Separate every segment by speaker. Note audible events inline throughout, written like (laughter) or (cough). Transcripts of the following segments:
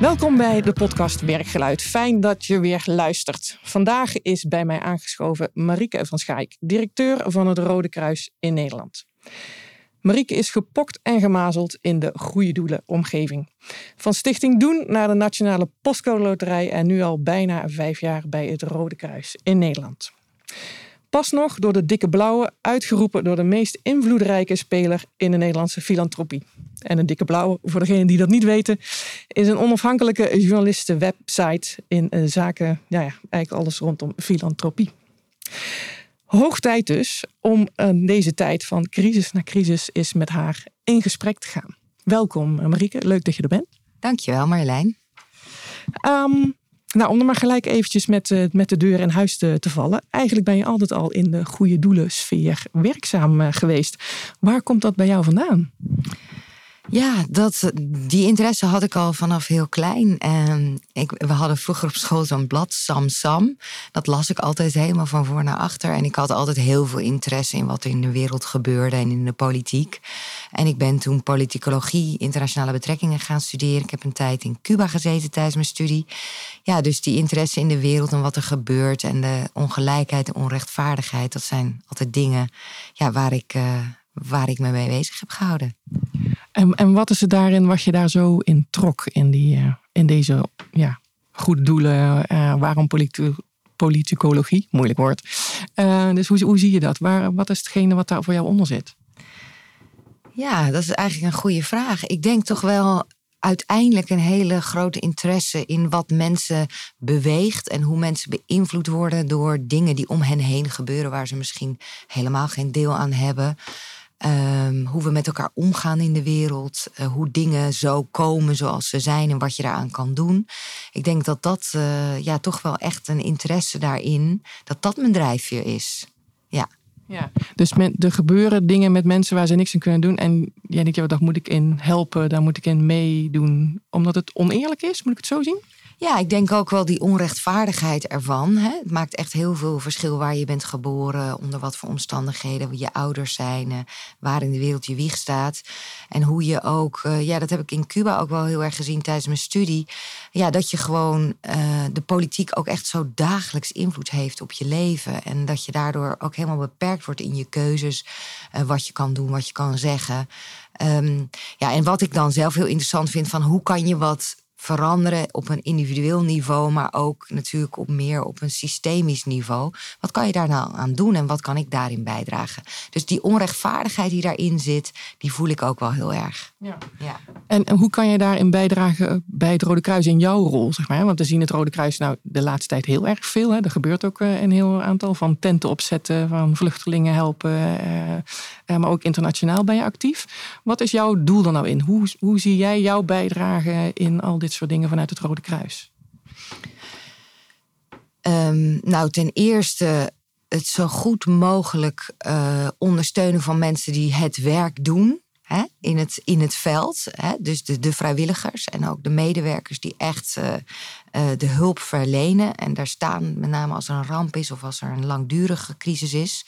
Speaker 1: Welkom bij de podcast Werkgeluid. Fijn dat je weer luistert. Vandaag is bij mij aangeschoven Marieke van Schaik, directeur van het Rode Kruis in Nederland. Marieke is gepokt en gemazeld in de goede doelen omgeving. Van Stichting Doen naar de Nationale Postcode Loterij en nu al bijna vijf jaar bij het Rode Kruis in Nederland. Pas nog door de dikke blauwe, uitgeroepen door de meest invloedrijke speler in de Nederlandse filantropie. En een dikke blauwe, voor degenen die dat niet weten, is een onafhankelijke journalistenwebsite in eh, zaken, ja, ja, eigenlijk alles rondom filantropie. Hoog tijd dus om in deze tijd van crisis naar crisis is met haar in gesprek te gaan. Welkom Marieke, leuk dat je er bent.
Speaker 2: Dankjewel Marjolein.
Speaker 1: Um, nou, om er maar gelijk eventjes met, uh, met de deur in huis te, vallen. Eigenlijk ben je altijd al in de goede doelensfeer werkzaam uh, geweest. Waar komt dat bij jou vandaan?
Speaker 2: Ja, dat, die interesse had ik al vanaf heel klein. En ik, we hadden vroeger op school zo'n blad, Sam Sam. Dat las ik altijd helemaal van voor naar achter. En ik had altijd heel veel interesse in wat er in de wereld gebeurde en in de politiek. En ik ben toen politicologie, internationale betrekkingen gaan studeren. Ik heb een tijd in Cuba gezeten tijdens mijn studie. Ja, dus die interesse in de wereld en wat er gebeurt en de ongelijkheid en onrechtvaardigheid, dat zijn altijd dingen ja, waar, ik, uh, waar ik me mee bezig heb gehouden.
Speaker 1: En, en wat is het daarin wat je daar zo in trok in, die, uh, in deze ja, goede doelen? Uh, waarom politi politicologie? Moeilijk woord. dus hoe, hoe zie je dat? Waar, wat is hetgene wat daar voor jou onder zit?
Speaker 2: Ja, dat is eigenlijk een goede vraag. Ik denk toch wel uiteindelijk een hele grote interesse in wat mensen beweegt en hoe mensen beïnvloed worden door dingen die om hen heen gebeuren waar ze misschien helemaal geen deel aan hebben. Um, hoe we met elkaar omgaan in de wereld, uh, hoe dingen zo komen zoals ze zijn en wat je daaraan kan doen. Ik denk dat dat uh, ja, toch wel echt een interesse daarin, dat dat mijn drijfveer is. Ja.
Speaker 1: Ja, dus met, er gebeuren dingen met mensen waar ze niks aan kunnen doen. En jij denkt, ja, daar moet ik in helpen, daar moet ik in meedoen. Omdat het oneerlijk is, moet ik het zo zien?
Speaker 2: Ja, ik denk ook wel die onrechtvaardigheid ervan. Hè? Het maakt echt heel veel verschil waar je bent geboren, onder wat voor omstandigheden je ouders zijn, eh, waar in de wereld je wieg staat. En hoe je ook, eh, ja, dat heb ik in Cuba ook wel heel erg gezien tijdens mijn studie. Ja, dat je gewoon uh, de politiek ook echt zo dagelijks invloed heeft op je leven. En dat je daardoor ook helemaal beperkt wordt in je keuzes, wat je kan doen, wat je kan zeggen. Um, ja, en wat ik dan zelf heel interessant vind van hoe kan je wat veranderen op een individueel niveau, maar ook natuurlijk op meer op een systemisch niveau. Wat kan je daar nou aan doen en wat kan ik daarin bijdragen? Dus die onrechtvaardigheid die daarin zit, die voel ik ook wel heel erg. Ja.
Speaker 1: ja. En, hoe kan je daarin bijdragen bij het Rode Kruis in jouw rol? Zeg maar? Want we zien het Rode Kruis nou de laatste tijd heel erg veel. Hè? Er gebeurt ook eh, een heel aantal van tenten opzetten, van vluchtelingen helpen, eh, eh, maar ook internationaal ben je actief. Wat is jouw doel dan nou in? Hoe, hoe zie jij jouw bijdrage in al dit soort dingen vanuit het Rode Kruis?
Speaker 2: Um, nou, ten eerste het zo goed mogelijk uh, ondersteunen van mensen die het werk doen. In, het, in het veld. Dus de, de vrijwilligers en ook de medewerkers die echt uh, uh, de hulp verlenen. En daar staan, met name als er een ramp is of als er een langdurige crisis is.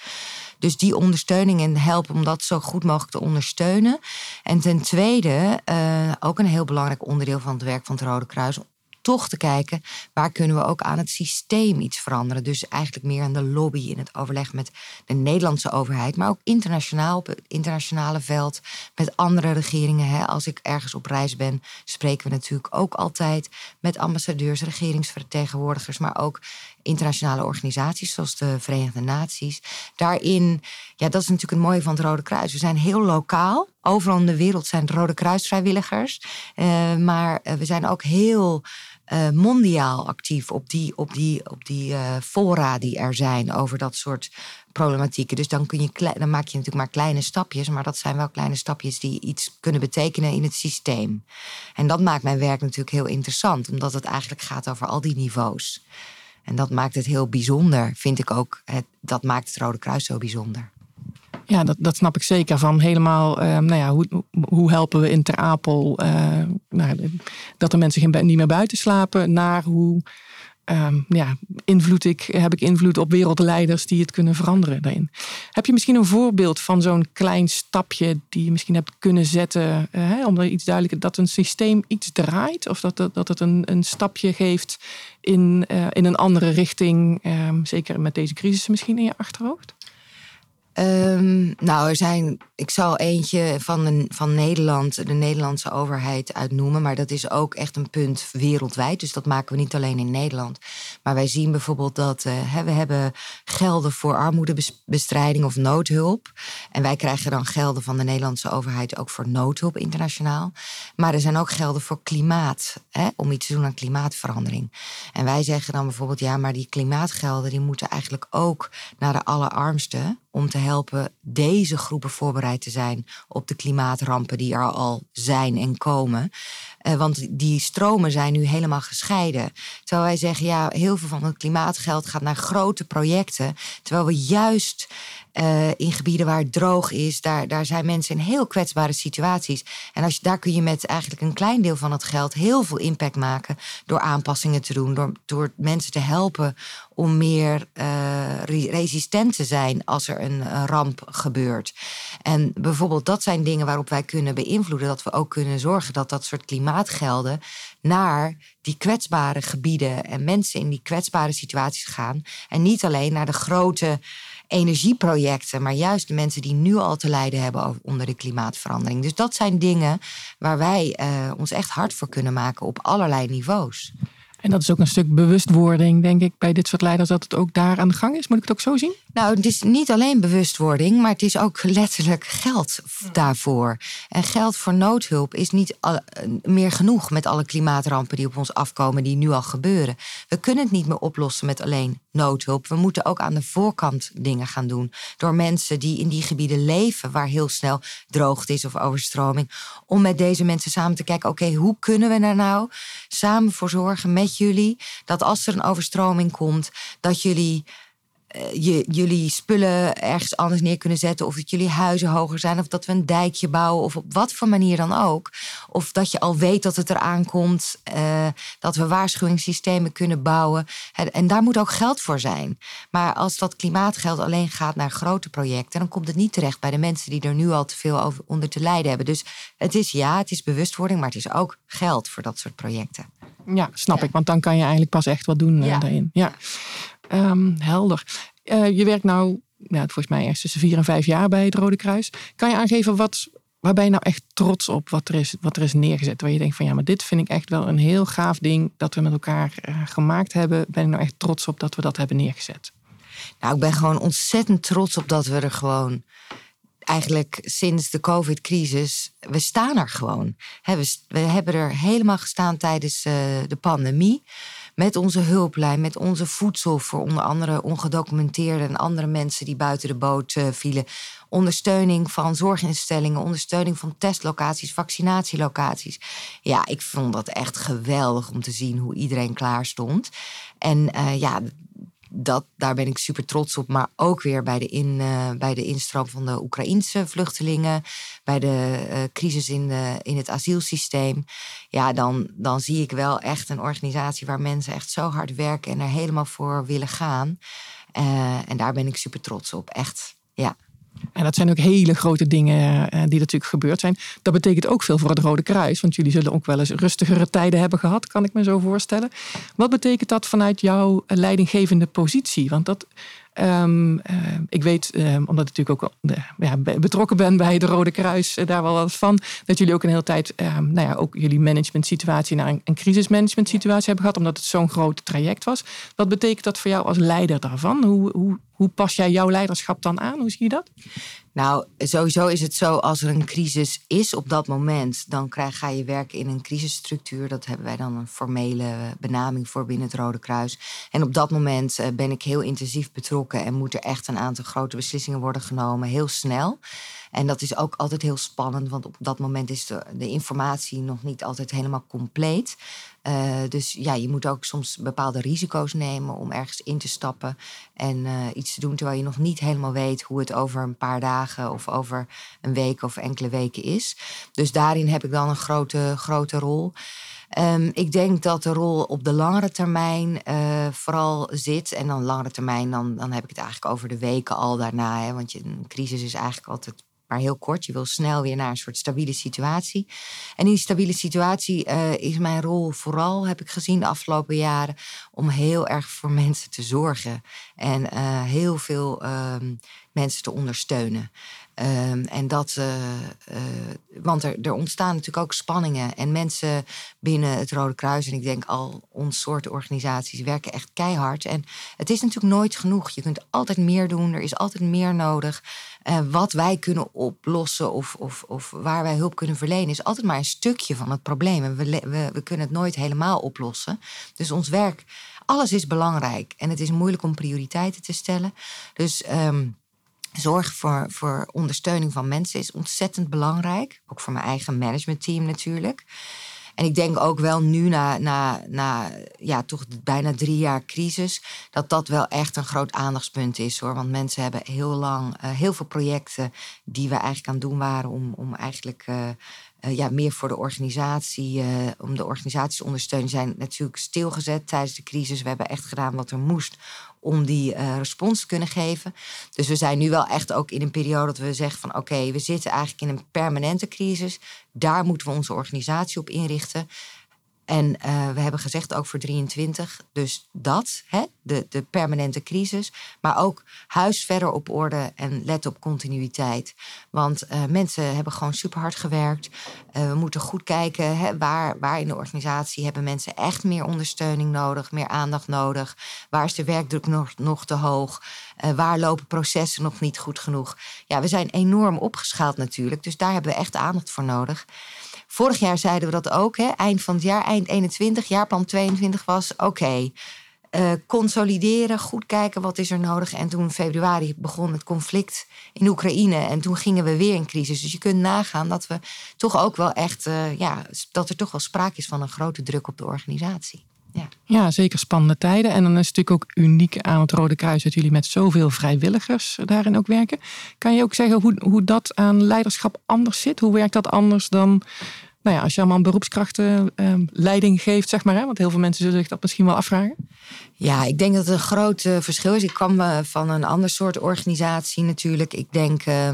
Speaker 2: Dus die ondersteuning en helpen om dat zo goed mogelijk te ondersteunen. En ten tweede, uh, ook een heel belangrijk onderdeel van het werk van het Rode Kruis, toch te kijken waar kunnen we ook aan het systeem iets veranderen. Dus eigenlijk meer aan de lobby in het overleg met de Nederlandse overheid, maar ook internationaal op het internationale veld met andere regeringen. Als ik ergens op reis ben, spreken we natuurlijk ook altijd met ambassadeurs, regeringsvertegenwoordigers, maar ook internationale organisaties zoals de Verenigde Naties. Daarin, ja, dat is natuurlijk het mooie van het Rode Kruis. We zijn heel lokaal. Overal in de wereld zijn Rode Kruisvrijwilligers. Uh, maar uh, we zijn ook heel uh, mondiaal actief op die, op die, op die fora die er zijn over dat soort problematieken. Dus dan, kun je, dan maak je natuurlijk maar kleine stapjes, maar dat zijn wel kleine stapjes die iets kunnen betekenen in het systeem. En dat maakt mijn werk natuurlijk heel interessant, omdat het eigenlijk gaat over al die niveaus. En dat maakt het heel bijzonder, vind ik ook. Het, dat maakt het Rode Kruis zo bijzonder.
Speaker 1: Ja, dat, dat snap ik zeker. Van helemaal, uh, nou ja, hoe, hoe helpen we in Ter Apel uh, nou, dat de mensen geen, niet meer buiten slapen, naar hoe um, ja, ik, heb ik invloed op wereldleiders die het kunnen veranderen daarin. Heb je misschien een voorbeeld van zo'n klein stapje die je misschien hebt kunnen zetten uh, om er iets duidelijker dat een systeem iets draait of dat, dat, dat het een, een stapje geeft in, uh, in een andere richting, um, zeker met deze crisis misschien in je achterhoofd?
Speaker 2: Um, nou, er zijn, ik zal eentje van, van Nederland, de Nederlandse overheid uitnoemen. Maar dat is ook echt een punt wereldwijd. Dus dat maken we niet alleen in Nederland. Maar wij zien bijvoorbeeld dat uh, we hebben gelden voor armoedebestrijding of noodhulp. En wij krijgen dan gelden van de Nederlandse overheid ook voor noodhulp internationaal. Maar er zijn ook gelden voor klimaat, hè, om iets te doen aan klimaatverandering. En wij zeggen dan bijvoorbeeld, ja, maar die klimaatgelden die moeten eigenlijk ook naar de allerarmsten om te helpen deze groepen voorbereid te zijn op de klimaatrampen die er al zijn en komen. Uh, want die stromen zijn nu helemaal gescheiden. Terwijl wij zeggen, ja, heel veel van het klimaatgeld gaat naar grote projecten. Terwijl we juist uh, in gebieden waar het droog is, daar, daar zijn mensen in heel kwetsbare situaties. En als je, daar kun je met eigenlijk een klein deel van het geld heel veel impact maken door aanpassingen te doen, door, door mensen te helpen om meer uh, resistent te zijn als er een, ramp gebeurt. En bijvoorbeeld dat zijn dingen waarop wij kunnen beïnvloeden, dat we ook kunnen zorgen dat dat soort klimaatgelden naar die kwetsbare gebieden en mensen in die kwetsbare situaties gaan. En niet alleen naar de grote energieprojecten, maar juist de mensen die nu al te lijden hebben onder de klimaatverandering. Dus dat zijn dingen waar wij uh, ons echt hard voor kunnen maken op allerlei niveaus.
Speaker 1: En dat is ook een stuk bewustwording, denk ik, bij dit soort leiders, dat het ook daar aan de gang is. Moet ik het ook zo zien?
Speaker 2: Nou, het is niet alleen bewustwording, maar het is ook letterlijk geld daarvoor. En geld voor noodhulp is niet meer genoeg met alle klimaatrampen die op ons afkomen, die nu al gebeuren. We kunnen het niet meer oplossen met alleen noodhulp. We moeten ook aan de voorkant dingen gaan doen. Door mensen die in die gebieden leven, waar heel snel droogte is of overstroming. Om met deze mensen samen te kijken: oké, hoe kunnen we er nou samen voor zorgen met jullie dat als er een overstroming komt, dat jullie eh, je, jullie spullen ergens anders neer kunnen zetten. Of dat jullie huizen hoger zijn. Of dat we een dijkje bouwen. Of op wat voor manier dan ook. Of dat je al weet dat het eraan komt. Uh, dat we waarschuwingssystemen kunnen bouwen. En daar moet ook geld voor zijn. Maar als dat klimaatgeld alleen gaat naar grote projecten. dan komt het niet terecht bij de mensen die er nu al te veel over, onder te lijden hebben. Dus het is ja, het is bewustwording. Maar het is ook geld voor dat soort projecten.
Speaker 1: Ja, snap ik. Want dan kan je eigenlijk pas echt wat doen eh, ja. daarin. Ja. Um, helder. Uh, je werkt nou, ja, volgens mij ergens tussen vier en vijf jaar bij het Rode Kruis. Kan je aangeven wat, waar ben je nou echt trots op wat er, is, wat er is neergezet? Waar je denkt van ja, maar dit vind ik echt wel een heel gaaf ding dat we met elkaar uh, gemaakt hebben. Ben ik nou echt trots op dat we dat hebben neergezet?
Speaker 2: Nou, ik ben gewoon ontzettend trots op dat we er gewoon eigenlijk sinds de COVID-crisis, we staan er gewoon. we, hebben er helemaal gestaan tijdens uh, de pandemie met onze hulplijn, met onze voedsel voor onder andere ongedocumenteerde en andere mensen die buiten de boot uh, vielen. Ondersteuning van zorginstellingen, ondersteuning van testlocaties, vaccinatielocaties. Ja, ik vond dat echt geweldig om te zien hoe iedereen klaar stond. En uh, ja, dat, daar ben ik super trots op. Maar ook weer bij de, in, uh, bij de instroom van de Oekraïnse vluchtelingen. Bij de uh, crisis in, de, in het asielsysteem. Ja, dan, dan zie ik wel echt een organisatie waar mensen echt zo hard werken en er helemaal voor willen gaan. Uh, en daar ben ik super trots op. Echt. Ja.
Speaker 1: En dat zijn ook hele grote dingen eh, die natuurlijk gebeurd zijn. Dat betekent ook veel voor het Rode Kruis. Want jullie zullen ook wel eens rustigere tijden hebben gehad, kan ik me zo voorstellen. Wat betekent dat vanuit jouw leidinggevende positie? Want dat, Um, uh, ik weet, um, omdat ik natuurlijk ook de, ja, betrokken ben bij de Rode Kruis, daar wel wat van. Dat jullie ook een hele tijd, um, nou ja, ook jullie management situatie naar een, een crisismanagement situatie hebben gehad, omdat het zo'n groot traject was. Wat betekent dat voor jou als leider daarvan? Hoe, hoe, hoe pas jij jouw leiderschap dan aan? Hoe zie je dat?
Speaker 2: Nou, sowieso is het zo, als er een crisis is op dat moment, dan krijg, ga je werken in een crisisstructuur. Dat hebben wij dan een formele benaming voor binnen het Rode Kruis. En op dat moment uh, ben ik heel intensief betrokken en moet er echt een aantal grote beslissingen worden genomen, heel snel. En dat is ook altijd heel spannend, want op dat moment is de, de informatie nog niet altijd helemaal compleet. Uh, dus ja, je moet ook soms bepaalde risico's nemen om ergens in te stappen en uh, iets te doen terwijl je nog niet helemaal weet hoe het over een paar dagen of over een week of enkele weken is. Dus daarin heb ik dan een grote, grote rol. Um, ik denk dat de rol op de langere termijn uh, vooral zit. En dan langere termijn, dan, dan heb ik het eigenlijk over de weken al daarna. Hè, want je, een crisis is eigenlijk altijd maar heel kort. Je wil snel weer naar een soort stabiele situatie. En in die stabiele situatie uh, is mijn rol vooral, heb ik gezien de afgelopen jaren, om heel erg voor (laughs) mensen te zorgen. En uh, heel veel uh, mensen te ondersteunen. Um, en dat, uh, want er, er, ontstaan natuurlijk ook spanningen. En mensen binnen het Rode Kruis, en ik denk al ons soort organisaties, werken echt keihard. En het is natuurlijk nooit genoeg. Je kunt altijd meer doen, er is altijd meer nodig. Uh, wat wij kunnen oplossen of, of, of waar wij hulp kunnen verlenen, is altijd maar een stukje van het probleem. we, we, we kunnen het nooit helemaal oplossen. Dus ons werk, alles is belangrijk. En het is moeilijk om prioriteiten te stellen. Dus. Um, Zorg voor, voor ondersteuning van mensen is ontzettend belangrijk. Ook voor mijn eigen managementteam natuurlijk. En ik denk ook wel nu, na, na, na ja, toch bijna drie jaar crisis, dat dat wel echt een groot aandachtspunt is hoor. Want mensen hebben heel lang uh, heel veel projecten die we eigenlijk aan het doen waren om, om eigenlijk uh, uh, ja, meer voor de organisatie, om de organisaties te ondersteunen, zijn natuurlijk stilgezet tijdens de crisis. We hebben echt gedaan wat er moest om die uh, respons te kunnen geven. Dus we zijn nu wel echt ook in een periode dat we zeggen van oké, we zitten eigenlijk in een permanente crisis. Daar moeten we onze organisatie op inrichten. En uh, we hebben gezegd ook voor 23, dus dat, hè, de, de permanente crisis. Maar ook huis verder op orde en let op continuïteit. Want uh, mensen hebben gewoon super hard gewerkt. Uh, we moeten goed kijken hè, waar, waar in de organisatie hebben mensen echt meer ondersteuning nodig, meer aandacht nodig. Waar is de werkdruk nog, nog te hoog? waar lopen processen nog niet goed genoeg? Ja, we zijn enorm opgeschaald natuurlijk, dus daar hebben we echt aandacht voor nodig. Vorig jaar zeiden we dat ook, hè? eind van het jaar, eind 21, jaarplan 22 was oké. Uh, consolideren, goed kijken wat is er nodig. En toen februari begon het conflict in Oekraïne. En toen gingen we weer in crisis. Dus je kunt nagaan dat we toch ook wel echt, uh, ja, dat er toch wel sprake is van een grote druk op de organisatie.
Speaker 1: Ja. ja, zeker spannende tijden. En dan is het natuurlijk ook uniek aan het Rode Kruis dat jullie met zoveel vrijwilligers daarin ook werken. Kan je ook zeggen hoe, hoe dat aan leiderschap anders zit? Hoe werkt dat anders dan nou ja, als je allemaal beroepskrachten uh, leiding geeft, zeg maar. Hè? Want heel veel mensen zullen zich dat misschien wel afvragen.
Speaker 2: Ja, ik denk dat het een groot uh, verschil is. Ik kwam uh, van een ander soort organisatie natuurlijk. Ik denk, uh,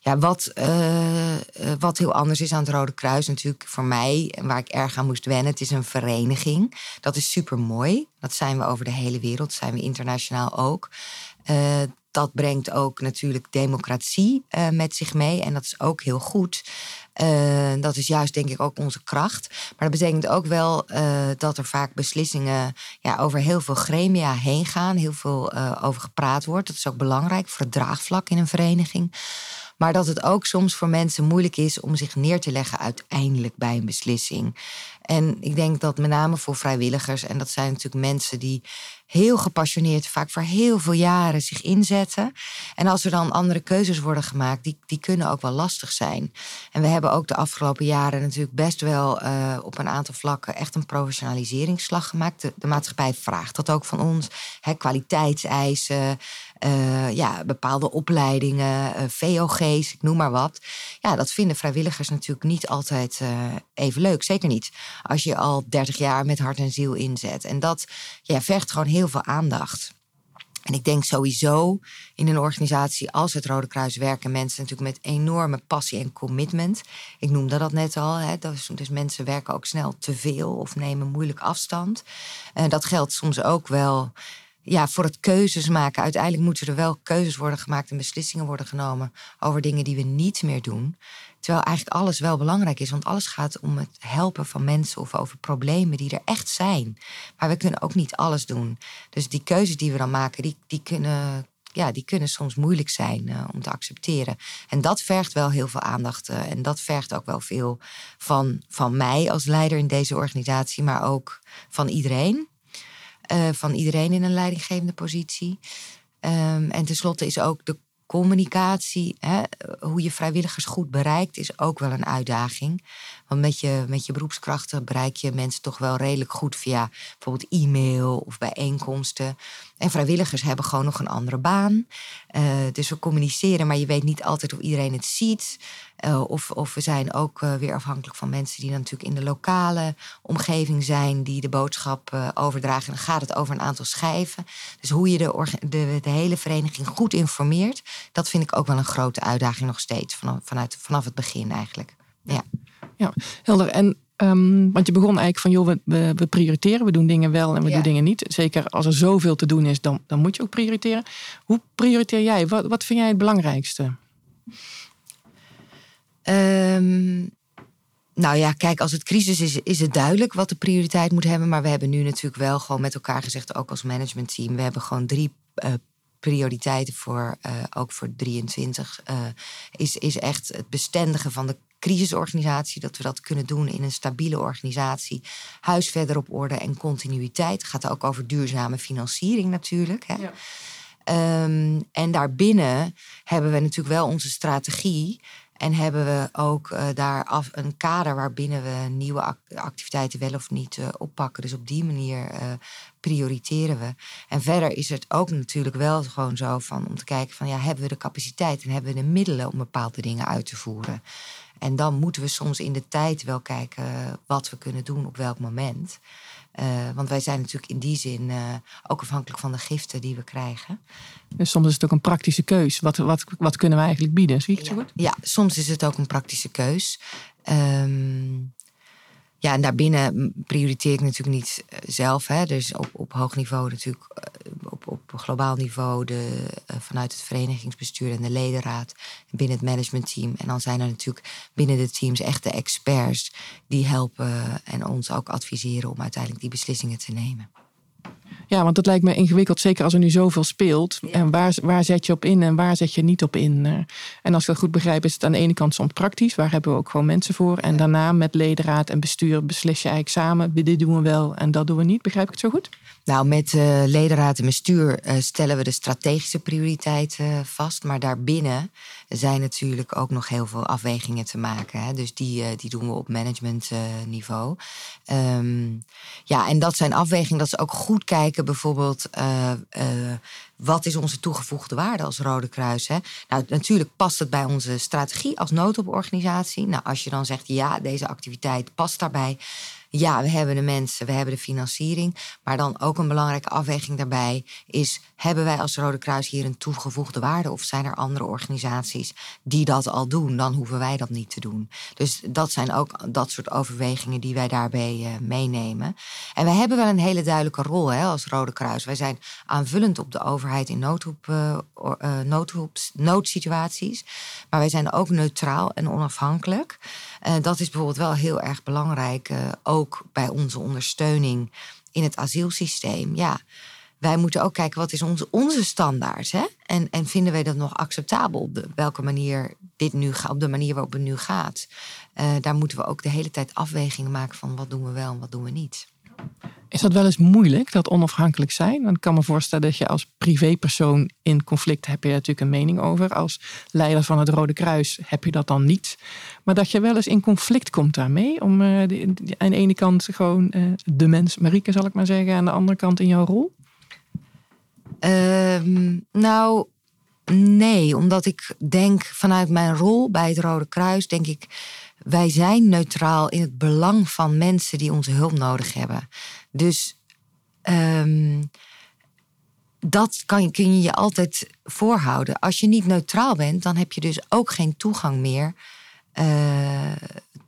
Speaker 2: ja, wat, eh, wat heel anders is aan het Rode Kruis natuurlijk voor mij... waar ik erg aan moest wennen, het is een vereniging. Dat is super mooi. Dat zijn we over de hele wereld, zijn we internationaal ook dat brengt ook natuurlijk democratie uh, met zich mee. En dat is ook heel goed. Uh, dat is juist denk ik ook onze kracht. Maar dat betekent ook wel uh, dat er vaak beslissingen ja, over heel veel gremia heen gaan. Heel veel over gepraat wordt. Dat is ook belangrijk voor het draagvlak in een vereniging. Maar dat het ook soms voor mensen moeilijk is om zich neer te leggen uiteindelijk bij een beslissing. En ik denk dat met name voor vrijwilligers, en dat zijn natuurlijk mensen die heel gepassioneerd, vaak voor heel veel jaren zich inzetten. En als er dan andere keuzes worden gemaakt, die, die kunnen ook wel lastig zijn. En we hebben ook de afgelopen jaren natuurlijk best wel uh, op een aantal vlakken echt een professionaliseringsslag gemaakt. De, maatschappij vraagt dat ook van ons. Hè, kwaliteitseisen, uh, ja, bepaalde opleidingen, uh, VOG's, ik noem maar wat. Ja, dat vinden vrijwilligers natuurlijk niet altijd even leuk. Zeker niet als je al 30 jaar met hart en ziel inzet. En dat ja, vergt gewoon heel veel aandacht. En ik denk sowieso in een organisatie als het Rode Kruis werken mensen natuurlijk met enorme passie en commitment. Ik noemde dat net al. Hè. Dus, dus mensen werken ook snel te veel of nemen moeilijk afstand. En dat geldt soms ook wel ja, voor het keuzes maken. Uiteindelijk moeten er wel keuzes worden gemaakt en beslissingen worden genomen over dingen die we niet meer doen. Terwijl eigenlijk alles wel belangrijk is, want alles gaat om het helpen van mensen of over problemen die er echt zijn. Maar we kunnen ook niet alles doen. Dus die keuzes die we dan maken, die, die, kunnen, ja, die kunnen soms moeilijk zijn uh, om te accepteren. En dat vergt wel heel veel aandacht. Uh, en dat vergt ook wel veel van, van mij als leider in deze organisatie, maar ook van iedereen. Uh, van iedereen in een leidinggevende positie. Um, en tenslotte is ook de communicatie, hè, hoe je vrijwilligers goed bereikt, is ook wel een uitdaging. Want met je, met je beroepskrachten bereik je mensen toch wel redelijk goed via bijvoorbeeld e-mail of bijeenkomsten. En vrijwilligers hebben gewoon nog een andere baan. Uh, dus we communiceren, maar je weet niet altijd of iedereen het ziet. Uh, of, of we zijn ook uh, weer afhankelijk van mensen die dan natuurlijk in de lokale omgeving zijn, die de boodschap overdragen. Dan gaat het over een aantal schijven. Dus hoe je de, de, hele vereniging goed informeert, dat vind ik ook wel een grote uitdaging nog steeds, vanaf, vanuit, vanaf het begin eigenlijk. Ja,
Speaker 1: ja helder. En Um, want je begon eigenlijk van, joh, we, we, prioriteren, we doen dingen wel en we doen dingen niet. Zeker als er zoveel te doen is, dan, dan moet je ook prioriteren. Hoe prioriteer jij? Wat, wat vind jij het belangrijkste?
Speaker 2: Um, nou ja, kijk, als het crisis is, is het duidelijk wat de prioriteit moet hebben. Maar we hebben nu natuurlijk wel gewoon met elkaar gezegd, ook als managementteam, we hebben gewoon drie uh, prioriteiten voor, uh, ook voor 23. Uh, is, is echt het bestendigen van de crisisorganisatie, dat we dat kunnen doen in een stabiele organisatie. Huis verder op orde en continuïteit. Het gaat ook over duurzame financiering natuurlijk. Hè. Ja. Um, en daarbinnen hebben we natuurlijk wel onze strategie. En hebben we ook uh, daar af een kader waarbinnen we nieuwe activiteiten wel of niet uh, oppakken. Dus op die manier uh, prioriteren we. En verder is het ook natuurlijk wel gewoon zo van om te kijken van ja, hebben we de capaciteit en hebben we de middelen om bepaalde dingen uit te voeren. En dan moeten we soms in de tijd wel kijken wat we kunnen doen op welk moment. Uh, want wij zijn natuurlijk in die zin uh, ook afhankelijk van de giften die we krijgen.
Speaker 1: Dus soms is het ook een praktische keus. Wat, wat, wat kunnen we eigenlijk bieden? Zie ik het
Speaker 2: ja.
Speaker 1: zo goed?
Speaker 2: Ja, soms is het ook een praktische keus. Um, ja, en daarbinnen prioriteer ik natuurlijk niet eh, zelf. Hè. Dus op, op hoog niveau natuurlijk, eh, op, op globaal niveau, de, uh, vanuit het verenigingsbestuur en de ledenraad, binnen het managementteam. En dan zijn er natuurlijk binnen de teams echte experts die helpen en ons ook adviseren om uiteindelijk die beslissingen te nemen.
Speaker 1: Ja, want het lijkt me ingewikkeld, zeker als er nu zoveel speelt. En waar, waar zet je op in en waar zet je niet op in? Eh, en als ik dat goed begrijp, is het aan de ene kant soms praktisch. Waar hebben we ook gewoon mensen voor. En daarna met ledenraad en bestuur beslis je eigenlijk samen. Dit doen we wel en dat doen we niet. Begrijp ik het zo goed?
Speaker 2: Nou, met uh, ledenraad en bestuur uh, stellen we de strategische prioriteiten vast. Maar daarbinnen zijn natuurlijk ook nog heel veel afwegingen te maken. Hè? Dus die, uh, die doen we op managementniveau. Um, ja, en dat zijn afwegingen. Dat is ook goed kijken, bijvoorbeeld. wat is onze toegevoegde waarde als Rode Kruis? Hè? Nou, natuurlijk past het bij onze strategie als noodhulporganisatie. Nou, als je dan zegt, ja, deze activiteit past daarbij ja, we hebben de mensen, we hebben de financiering. Maar dan ook een belangrijke afweging daarbij is: hebben wij als Rode Kruis hier een toegevoegde waarde? Of zijn er andere organisaties die dat al doen? Dan hoeven wij dat niet te doen. Dus dat zijn ook dat soort overwegingen die wij daarbij uh, meenemen. En we hebben wel een hele duidelijke rol hè, als Rode Kruis. Wij zijn aanvullend op de overheid in noodhulp, uh, noodhulp, noodsituaties. Maar wij zijn ook neutraal en onafhankelijk. dat is bijvoorbeeld wel heel erg belangrijk. ook bij onze ondersteuning in het asielsysteem. Ja, wij moeten ook kijken wat is onze, onze standaard. Hè? En, en vinden wij dat nog acceptabel op de, welke manier dit nu gaat, op de manier waarop het nu gaat. Uh, daar moeten we ook de hele tijd afwegingen maken van wat doen we wel en wat doen we niet.
Speaker 1: Is dat wel eens moeilijk, dat onafhankelijk zijn? Want ik kan me voorstellen dat je als privépersoon in conflict heb je natuurlijk een mening over. Als leider van het Rode Kruis heb je dat dan niet. Maar dat je wel eens in conflict komt daarmee. Om de, aan de ene kant gewoon uh, de mens, Marieke zal ik maar zeggen, aan de andere kant in jouw rol?
Speaker 2: Um, nou, nee, omdat ik denk vanuit mijn rol bij het Rode Kruis, denk ik, wij zijn neutraal in het belang van mensen die onze hulp nodig hebben. Dus um, dat kan, kun je je altijd voorhouden. Als je niet neutraal bent, dan heb je dus ook geen toegang meer uh,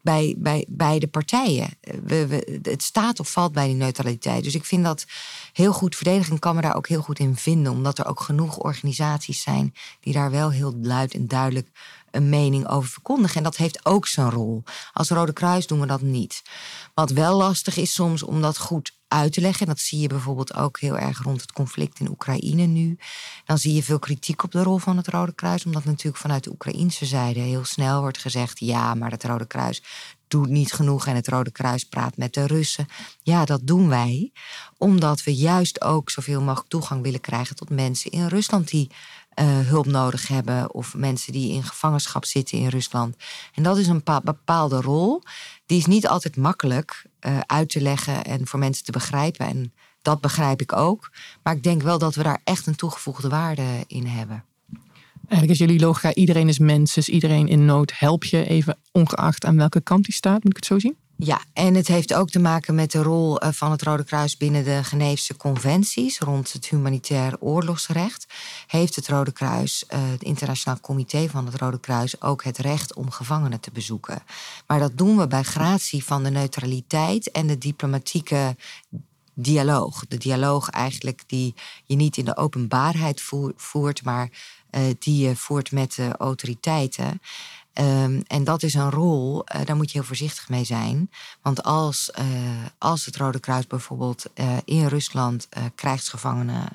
Speaker 2: bij, bij beide partijen. Het staat of valt bij die neutraliteit. Dus ik vind dat heel goed verdedigen. Ik kan me daar ook heel goed in vinden. Omdat er ook genoeg organisaties zijn die daar wel heel luid en duidelijk een mening over verkondigen. En dat heeft ook zijn rol. Als Rode Kruis doen we dat niet. Wat wel lastig is soms om dat goed uit te leggen. En dat zie je bijvoorbeeld ook heel erg rond het conflict in Oekraïne nu. Dan zie je veel kritiek op de rol van het Rode Kruis. Omdat natuurlijk vanuit de Oekraïnse zijde heel snel wordt gezegd: ja, maar het Rode Kruis doet niet genoeg en het Rode Kruis praat met de Russen. Ja, dat doen wij omdat we juist ook zoveel mogelijk toegang willen krijgen tot mensen in Rusland die hulp nodig hebben of mensen die in gevangenschap zitten in Rusland. En dat is een bepaalde rol. Die is niet altijd makkelijk uh, uit te leggen en voor mensen te begrijpen. En dat begrijp ik ook. Maar ik denk wel dat we daar echt een toegevoegde waarde in hebben.
Speaker 1: Eigenlijk is jullie logica, iedereen is mens, dus iedereen in nood help je even ongeacht aan welke kant die staat. Moet ik het zo zien?
Speaker 2: Ja, en het heeft ook te maken met de rol eh, van het Rode Kruis binnen de Geneefse conventies rond het humanitair oorlogsrecht. Heeft het Rode Kruis, eh, het Internationaal Comité van het Rode Kruis, ook het recht om gevangenen te bezoeken. Maar dat doen we bij gratie van de neutraliteit en de diplomatieke dialoog. De dialoog eigenlijk die je niet in de openbaarheid voert, maar die je voert met de autoriteiten. Um, en dat is een rol, uh, daar moet je heel voorzichtig mee zijn. Want als, uh, als het Rode Kruis bijvoorbeeld in Rusland krijgsgevangenen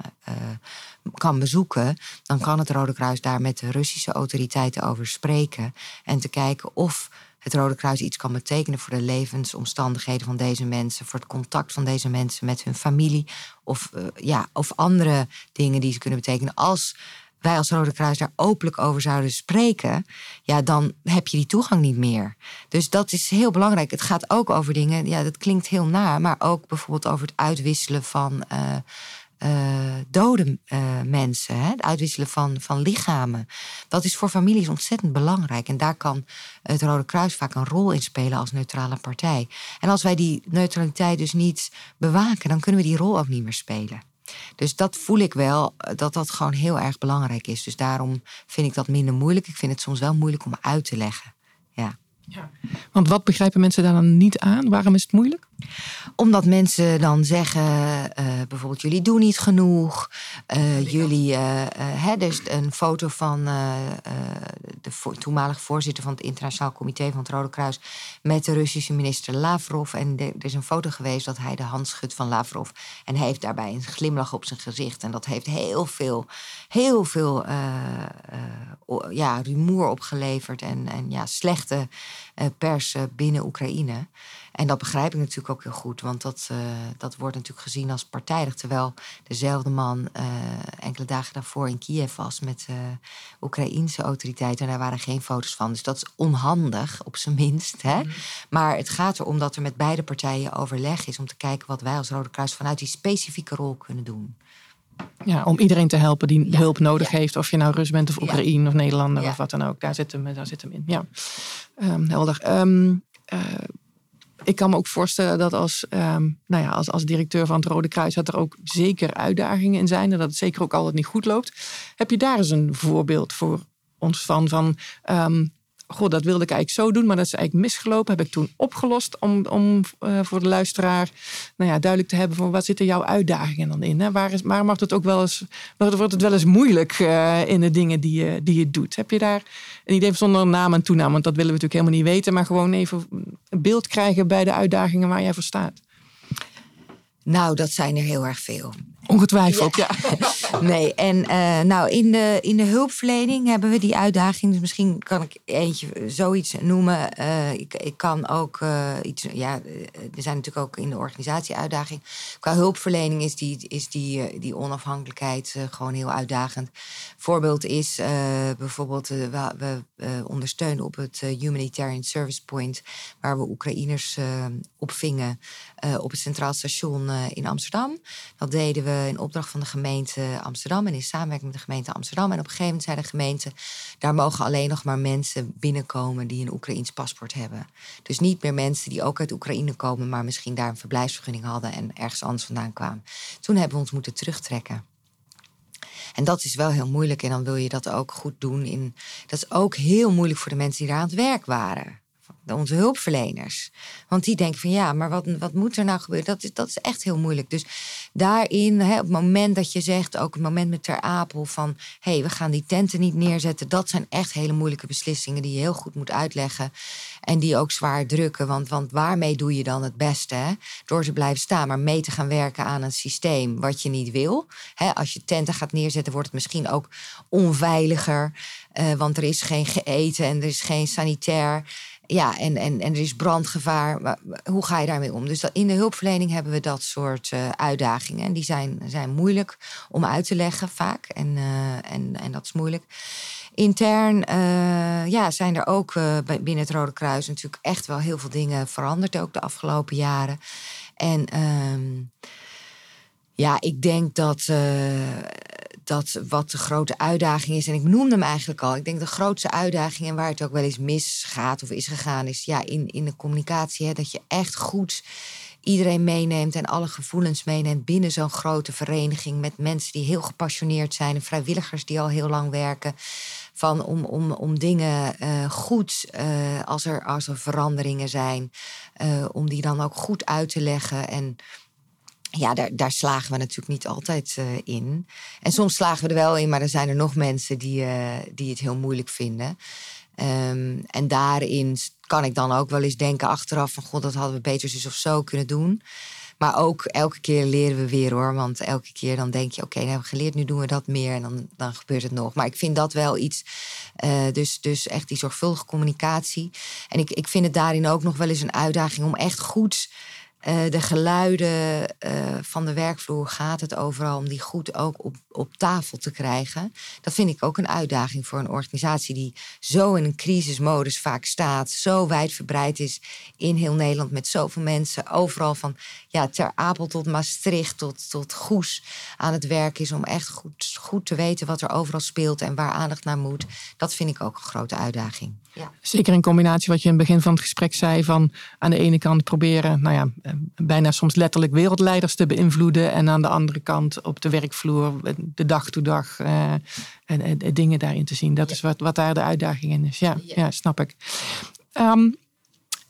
Speaker 2: kan bezoeken, dan kan het Rode Kruis daar met de Russische autoriteiten over spreken. En te kijken of het Rode Kruis iets kan betekenen voor de levensomstandigheden van deze mensen, voor het contact van deze mensen met hun familie of, ja, of andere dingen die ze kunnen betekenen. Als wij als Rode Kruis daar openlijk over zouden spreken, ja, dan heb je die toegang niet meer. Dus dat is heel belangrijk. Het gaat ook over dingen, ja, dat klinkt heel na, maar ook bijvoorbeeld over het uitwisselen van uh, uh, dode uh, mensen, hè? het uitwisselen van, van lichamen. Dat is voor families ontzettend belangrijk. En daar kan het Rode Kruis vaak een rol in spelen als neutrale partij. En als wij die neutraliteit dus niet bewaken, dan kunnen we die rol ook niet meer spelen. Dus dat voel ik wel, eh, dat dat gewoon heel erg belangrijk is. Dus daarom vind ik dat minder moeilijk. Ik vind het soms wel moeilijk om uit te leggen. Ja.
Speaker 1: Ja. Want wat begrijpen mensen daar dan niet aan? Waarom is het moeilijk?
Speaker 2: Omdat mensen dan zeggen, uh, bijvoorbeeld jullie doen niet genoeg. Uh, jullie, hè, dus een foto van de toenmalige voorzitter van het Internationaal Comité van het Rode Kruis met de Russische minister Lavrov. En er is een foto geweest dat hij de hand schudt van Lavrov. En hij heeft daarbij een glimlach op zijn gezicht. En dat heeft heel veel, heel veel ja, rumoer opgeleverd. En, en ja, slechte pers binnen Oekraïne. En dat begrijp ik natuurlijk ook heel goed, want dat, uh, dat wordt natuurlijk gezien als partijdig. Terwijl dezelfde man uh, enkele dagen daarvoor in Kiev was met uh, Oekraïense autoriteiten. En daar waren geen foto's van. Dus dat is onhandig, op zijn minst. Hè? Mhm. Maar het gaat erom dat er met beide partijen overleg is om te kijken wat wij als Rode Kruis vanuit die specifieke rol kunnen doen.
Speaker 1: Ja, om iedereen te helpen die hulp nodig heeft. Of je nou Rus bent of Oekraïne of Nederlander of wat dan ook. Daar zit hem, daar zit hem in. Ja, um, helder. Um, ik kan me ook voorstellen dat als, um, nou ja, als, als directeur van het Rode Kruis dat er ook zeker uitdagingen in zijn en dat het zeker ook altijd niet goed loopt. Heb je daar eens een voorbeeld voor ons van? um, goh, dat wilde ik eigenlijk zo doen, maar dat is eigenlijk misgelopen. Heb ik toen opgelost om, om uh, voor de luisteraar nou ja, duidelijk te hebben van wat zitten jouw uitdagingen dan in? Hè? Waar, is, mag het ook wel eens, wordt het wel eens moeilijk uh, in de dingen die je, die je doet? Heb je daar een idee zonder naam en toenaam? Want dat willen we natuurlijk helemaal niet weten, maar gewoon even een beeld krijgen bij de uitdagingen waar jij voor staat.
Speaker 2: Nou, dat zijn er heel erg veel.
Speaker 1: Ongetwijfeld, ja. (laughs)
Speaker 2: nee, en uh, nou, in de, in de hulpverlening hebben we die uitdaging. Dus misschien kan ik eentje zoiets noemen. Uh, ik, ik kan ook uh, iets. Ja, er zijn natuurlijk ook in de organisatie uitdaging. Qua hulpverlening is die, is die, die onafhankelijkheid gewoon heel uitdagend. Voorbeeld is bijvoorbeeld, we, we ondersteunen op het Humanitarian Service Point, waar we Oekraïners opvingen op het Centraal Station in Amsterdam. Dat deden we eh, in opdracht van de gemeente Amsterdam en in samenwerking met de gemeente Amsterdam. En op een gegeven moment zei de gemeente: daar mogen alleen nog maar mensen binnenkomen die een Oekraïns paspoort hebben. Dus niet meer mensen die ook uit Oekraïne komen, maar misschien daar een verblijfsvergunning hadden en ergens anders vandaan kwamen. Toen hebben we ons moeten terugtrekken. En dat is wel heel moeilijk. En dan wil je dat ook goed doen. In, dat is ook heel moeilijk voor de mensen die daar aan het werk waren onze hulpverleners. Want die denken van ja, maar wat, wat moet er nou gebeuren? Dat is, dat is echt heel moeilijk. Dus daarin, hè, op het moment dat je zegt, ook het moment met Ter Apel, van hé, hey, we gaan die tenten niet neerzetten. Dat zijn echt hele moeilijke beslissingen die je heel goed moet uitleggen. En die ook zwaar drukken. Want, want waarmee doe je dan het beste? Hè? Door te blijven staan, maar mee te gaan werken aan een systeem wat je niet wil. Hè, als je tenten gaat neerzetten, wordt het misschien ook onveiliger. Uh, want er is geen eten en er is geen sanitair. Ja, en, en, en er is brandgevaar. Maar hoe ga je daarmee om? Dus in de hulpverlening hebben we dat soort uh, uitdagingen. En die zijn, zijn moeilijk om uit te leggen vaak. En, uh, en, en dat is moeilijk. Intern uh, ja, zijn er ook binnen het Rode Kruis natuurlijk echt wel heel veel dingen veranderd. Ook de afgelopen jaren. En ehm, ja, ik denk dat dat wat de grote uitdaging is. En ik noemde hem eigenlijk al. Ik denk de grootste uitdaging en waar het ook wel eens misgaat of is gegaan, is ja, in, in de communicatie. Hè, dat je echt goed iedereen meeneemt en alle gevoelens meeneemt binnen zo'n grote vereniging. Met mensen die heel gepassioneerd zijn vrijwilligers die al heel lang werken. Van om, om, om dingen uh, goed, uh, als, er, als er veranderingen zijn, uh, om die dan ook goed uit te leggen. En ja, daar, daar slagen we natuurlijk niet altijd uh, in. En soms slagen we er wel in, maar er zijn er nog mensen die, uh, die het heel moeilijk vinden. Um, en daarin kan ik dan ook wel eens denken achteraf van... god, dat hadden we beter zus of zo kunnen doen. Maar ook elke keer leren we weer hoor. Want elke keer dan denk je, oké, nou hebben we geleerd, nu doen we dat meer. En dan, dan gebeurt het nog. Maar ik vind dat wel iets, uh, dus, dus echt die zorgvuldige communicatie. En ik, ik vind het daarin ook nog wel eens een uitdaging om echt goed uh, de geluiden uh, van de werkvloer gaat het overal om die goed ook op, op tafel te krijgen. Dat vind ik ook een uitdaging voor een organisatie die zo in een crisismodus vaak staat, zo wijdverbreid is in heel Nederland met zoveel mensen, overal van ja, Ter Apel tot Maastricht tot, tot Goes aan het werk is om echt goed, goed te weten wat er overal speelt en waar aandacht naar moet. Dat vind ik ook een grote uitdaging.
Speaker 1: Ja. Zeker in combinatie wat je in het begin van het gesprek zei van aan de ene kant proberen, nou ja, eh, bijna soms letterlijk wereldleiders te beïnvloeden en aan de andere kant op de werkvloer de dag to dag uh, en, en, dingen daarin te zien. Dat is wat, wat daar de uitdaging in is. Ja, ja. snap ik. Um,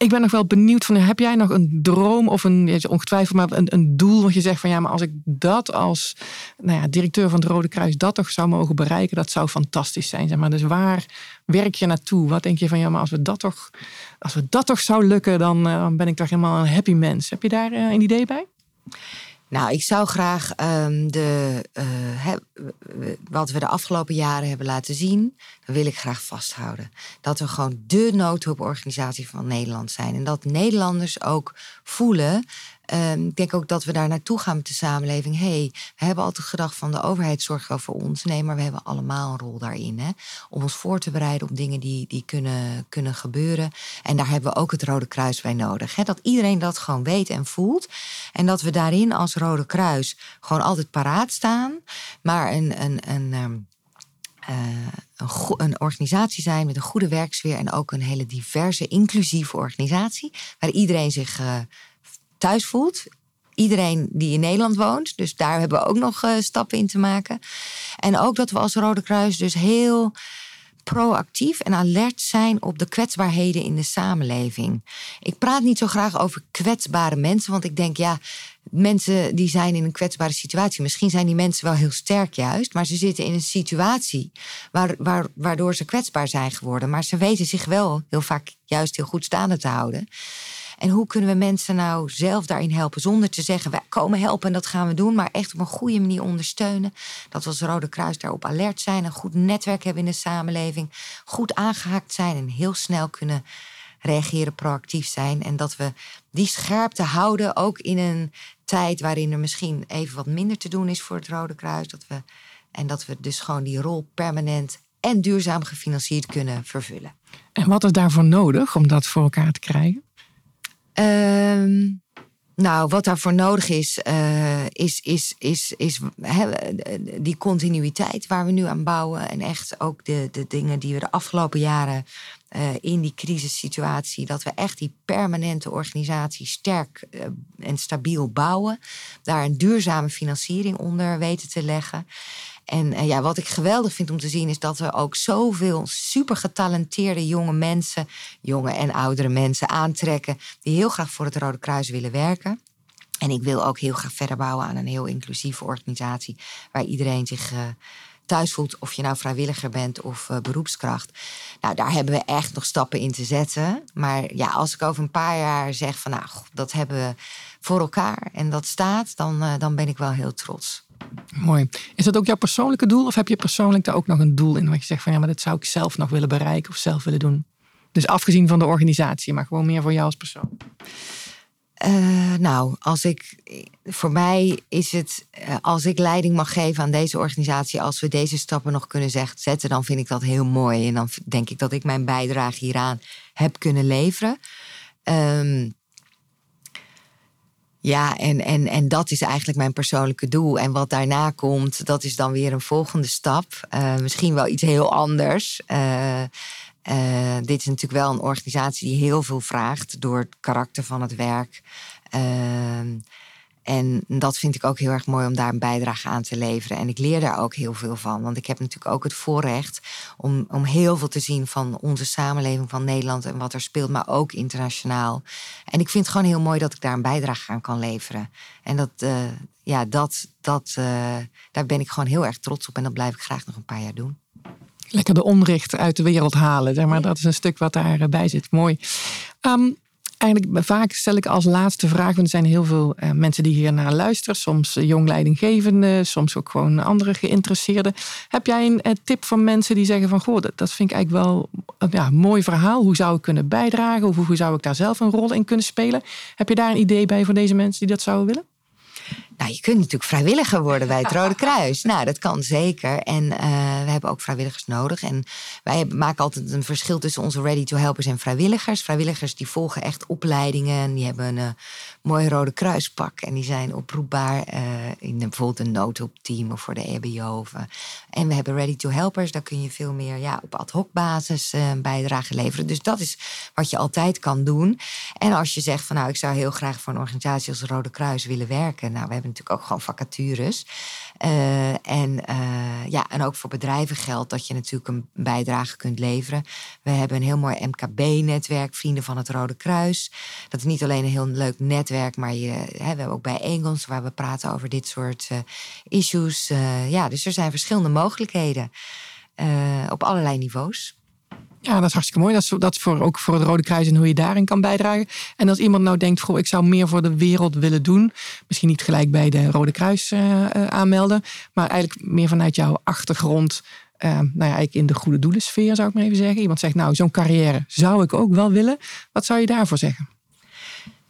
Speaker 1: ik ben nog wel benieuwd van, heb jij nog een droom of een, ongetwijfeld maar een, een doel wat je zegt van ja, maar als ik dat als nou ja, directeur van het Rode Kruis dat toch zou mogen bereiken, dat zou fantastisch zijn. Zeg maar. Dus waar werk je naartoe? Wat denk je van ja, maar als we dat toch, als we dat toch zou lukken, dan, uh, ben ik toch helemaal een happy mens. Heb je daar uh, een idee bij?
Speaker 2: Nou, ik zou graag um, de, uh, wat we de afgelopen jaren hebben laten zien, wil ik graag vasthouden. Dat we gewoon de noodhulporganisatie van Nederland zijn. En dat Nederlanders ook voelen Um, ik denk ook dat we daar naartoe gaan met de samenleving. hey, we hebben altijd gedacht van de overheid zorgt wel voor ons. Nee, maar we hebben allemaal een rol daarin. Hè? Om ons voor te bereiden op dingen die, die kunnen, kunnen gebeuren. En daar hebben we ook het Rode Kruis bij nodig. Hè? Dat iedereen dat gewoon weet en voelt. En dat we daarin als Rode Kruis gewoon altijd paraat staan. Maar een, een, een, um, uh, een, een, organisatie zijn met een goede werksfeer en ook een hele diverse, inclusieve organisatie. Waar iedereen zich uh, thuis voelt. Iedereen die in Nederland woont. Dus daar hebben we ook nog uh, stappen in te maken. En ook dat we als Rode Kruis dus heel proactief en alert zijn op de kwetsbaarheden in de samenleving. Ik praat niet zo graag over kwetsbare mensen, want ik denk ja, mensen die zijn in een kwetsbare situatie. Misschien zijn die mensen wel heel sterk juist, maar ze zitten in een situatie waar, waar, waardoor ze kwetsbaar zijn geworden. Maar ze weten zich wel heel vaak juist heel goed staande te houden. En hoe kunnen we mensen nou zelf daarin helpen? Zonder te zeggen, wij komen helpen en dat gaan we doen. Maar echt op een goede manier ondersteunen. Dat we als Rode Kruis daarop alert zijn. Een goed netwerk hebben in de samenleving. Goed aangehaakt zijn en heel snel kunnen reageren, proactief zijn. En dat we die scherpte houden, ook in een tijd waarin er misschien even wat minder te doen is voor het Rode Kruis. Dat we, en dat we dus gewoon die rol permanent en duurzaam gefinancierd kunnen vervullen.
Speaker 1: En wat is daarvoor nodig om dat voor elkaar te krijgen?
Speaker 2: Um, nou, wat daarvoor nodig is, uh, is, is, is, is die continuïteit waar we nu aan bouwen. En echt ook de, de dingen die we de afgelopen jaren uh, in die crisissituatie, dat we echt die permanente organisatie sterk uh, en stabiel bouwen. Daar een duurzame financiering onder weten te leggen. En ja, wat ik geweldig vind om te zien is dat we ook zoveel super getalenteerde jonge mensen, jonge en oudere mensen aantrekken die heel graag voor het Rode Kruis willen werken. En ik wil ook heel graag verder bouwen aan een heel inclusieve organisatie waar iedereen zich uh, thuis voelt. Of je nou vrijwilliger bent of beroepskracht. Nou, daar hebben we echt nog stappen in te zetten. Maar ja, als ik over een paar jaar zeg van nou, dat hebben we voor elkaar en dat staat, dan, dan ben ik wel heel trots.
Speaker 1: Mooi. Is dat ook jouw persoonlijke doel? Of heb je persoonlijk daar ook nog een doel in wat je zegt van ja, maar dat zou ik zelf nog willen bereiken of zelf willen doen? Dus afgezien van de organisatie, maar gewoon meer voor jou als persoon.
Speaker 2: Uh, nou, als ik, voor mij is het, uh, als ik leiding mag geven aan deze organisatie, als we deze stappen nog kunnen zetten, dan vind ik dat heel mooi. En dan denk ik dat ik mijn bijdrage hieraan heb kunnen leveren. Um, ja, en, en, en dat is eigenlijk mijn persoonlijke doel. En wat daarna komt, dat is dan weer een volgende stap. Uh, misschien wel iets heel anders. Uh, uh, dit is natuurlijk wel een organisatie die heel veel vraagt door het karakter van het werk. En dat vind ik ook heel erg mooi om daar een bijdrage aan te leveren. En ik leer daar ook heel veel van. Want ik heb natuurlijk ook het voorrecht om, om heel veel te zien van onze samenleving van Nederland en wat er speelt, maar ook internationaal. En ik vind het gewoon heel mooi dat ik daar een bijdrage aan kan leveren. En dat, uh, ja, dat, dat, uh, daar ben ik gewoon heel erg trots op. En dat blijf ik graag nog een paar jaar doen.
Speaker 1: Lekker de onrecht uit de wereld halen. Zeg maar dat is een stuk wat daarbij zit. Mooi. Um, eigenlijk vaak stel ik als laatste vraag, want er zijn heel veel uh, mensen die hier naar luisteren. Soms uh, jong leidinggevende, soms ook gewoon andere geïnteresseerden. Heb jij een, een tip van mensen die zeggen van, goh, dat, dat vind ik eigenlijk wel ja, een mooi verhaal. Hoe zou ik kunnen bijdragen? Of hoe zou ik daar zelf een rol in kunnen spelen? Heb je daar een idee bij voor deze mensen die dat zouden willen?
Speaker 2: Nou, je kunt natuurlijk vrijwilliger worden bij het (laughs) Rode Kruis. Nou, dat kan zeker. En uh, we hebben ook vrijwilligers nodig. En wij maken altijd een verschil tussen onze ready to helpers en vrijwilligers. Vrijwilligers die volgen echt opleidingen. En die hebben een uh, mooi Rode Kruispak. En die zijn oproepbaar uh, in bijvoorbeeld een noodhulpteam of voor de EBO. Of, en we hebben ready to helpers. Daar kun je veel meer ja, op ad hoc basis een bijdrage leveren. Dus dat is wat je altijd kan doen. En als je zegt van nou, ik zou heel graag voor een organisatie als Rode Kruis willen werken. Nou, we hebben natuurlijk ook gewoon vacatures. Uh, en, uh, ja, en ook voor bedrijven geldt dat je natuurlijk een bijdrage kunt leveren. We hebben een heel mooi MKB-netwerk, Vrienden van het Rode Kruis. Dat is niet alleen een heel leuk netwerk, maar je, hè, we hebben ook bijeenkomsten waar we praten over dit soort uh, issues. ja, dus er zijn verschillende mogelijkheden op allerlei niveaus.
Speaker 1: Ja, dat is hartstikke mooi. Dat is, voor, ook voor het Rode Kruis en hoe je daarin kan bijdragen. En als iemand nou denkt, goh, ik zou meer voor de wereld willen doen. Misschien niet gelijk bij de Rode Kruis uh, aanmelden. Maar eigenlijk meer vanuit jouw achtergrond. Uh, nou ja, eigenlijk in de goede doelensfeer zou ik maar even zeggen. Iemand zegt, nou, zo'n carrière zou ik ook wel willen. Wat zou je daarvoor zeggen?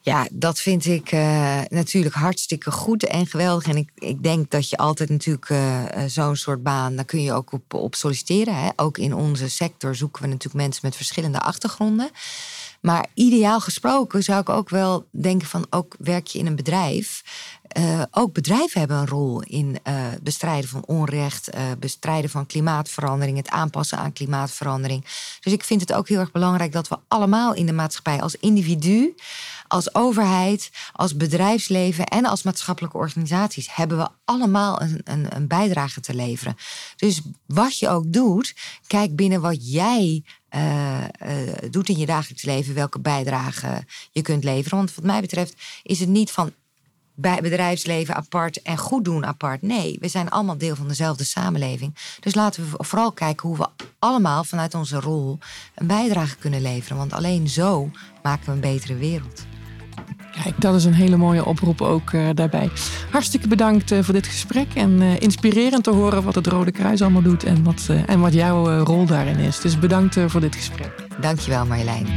Speaker 2: Ja, dat vind ik uh, natuurlijk hartstikke goed en geweldig. En ik, ik denk dat je altijd natuurlijk uh, zo'n soort baan, daar kun je ook op, op solliciteren. Hè. Ook in onze sector zoeken we natuurlijk mensen met verschillende achtergronden. Maar ideaal gesproken zou ik ook wel denken van, ook werk je in een bedrijf. Ook bedrijven hebben een rol in uh, bestrijden van onrecht, bestrijden van klimaatverandering, het aanpassen aan klimaatverandering. Dus ik vind het ook heel erg belangrijk dat we allemaal in de maatschappij als individu als overheid, als bedrijfsleven en als maatschappelijke organisaties hebben we allemaal een, een, een bijdrage te leveren. Dus wat je ook doet, kijk binnen wat jij uh, uh, doet in je dagelijks leven, welke bijdrage je kunt leveren. Want wat mij betreft is het niet van bij bedrijfsleven apart en goed doen apart. Nee, we zijn allemaal deel van dezelfde samenleving. Dus laten we vooral kijken hoe we allemaal vanuit onze rol een bijdrage kunnen leveren. Want alleen zo maken we een betere wereld.
Speaker 1: Kijk, dat is een hele mooie oproep ook uh, daarbij. Hartstikke bedankt uh, voor dit gesprek. En uh, inspirerend te horen wat het Rode Kruis allemaal doet en wat, en wat jouw rol daarin is. Dus bedankt voor dit gesprek.
Speaker 2: Dankjewel Marjolein.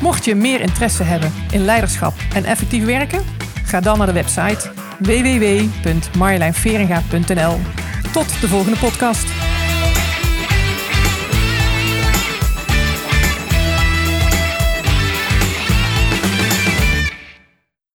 Speaker 1: Mocht je meer interesse hebben in leiderschap en effectief werken, ga dan naar de website www.marjolijnveringa.nl. Tot de volgende podcast.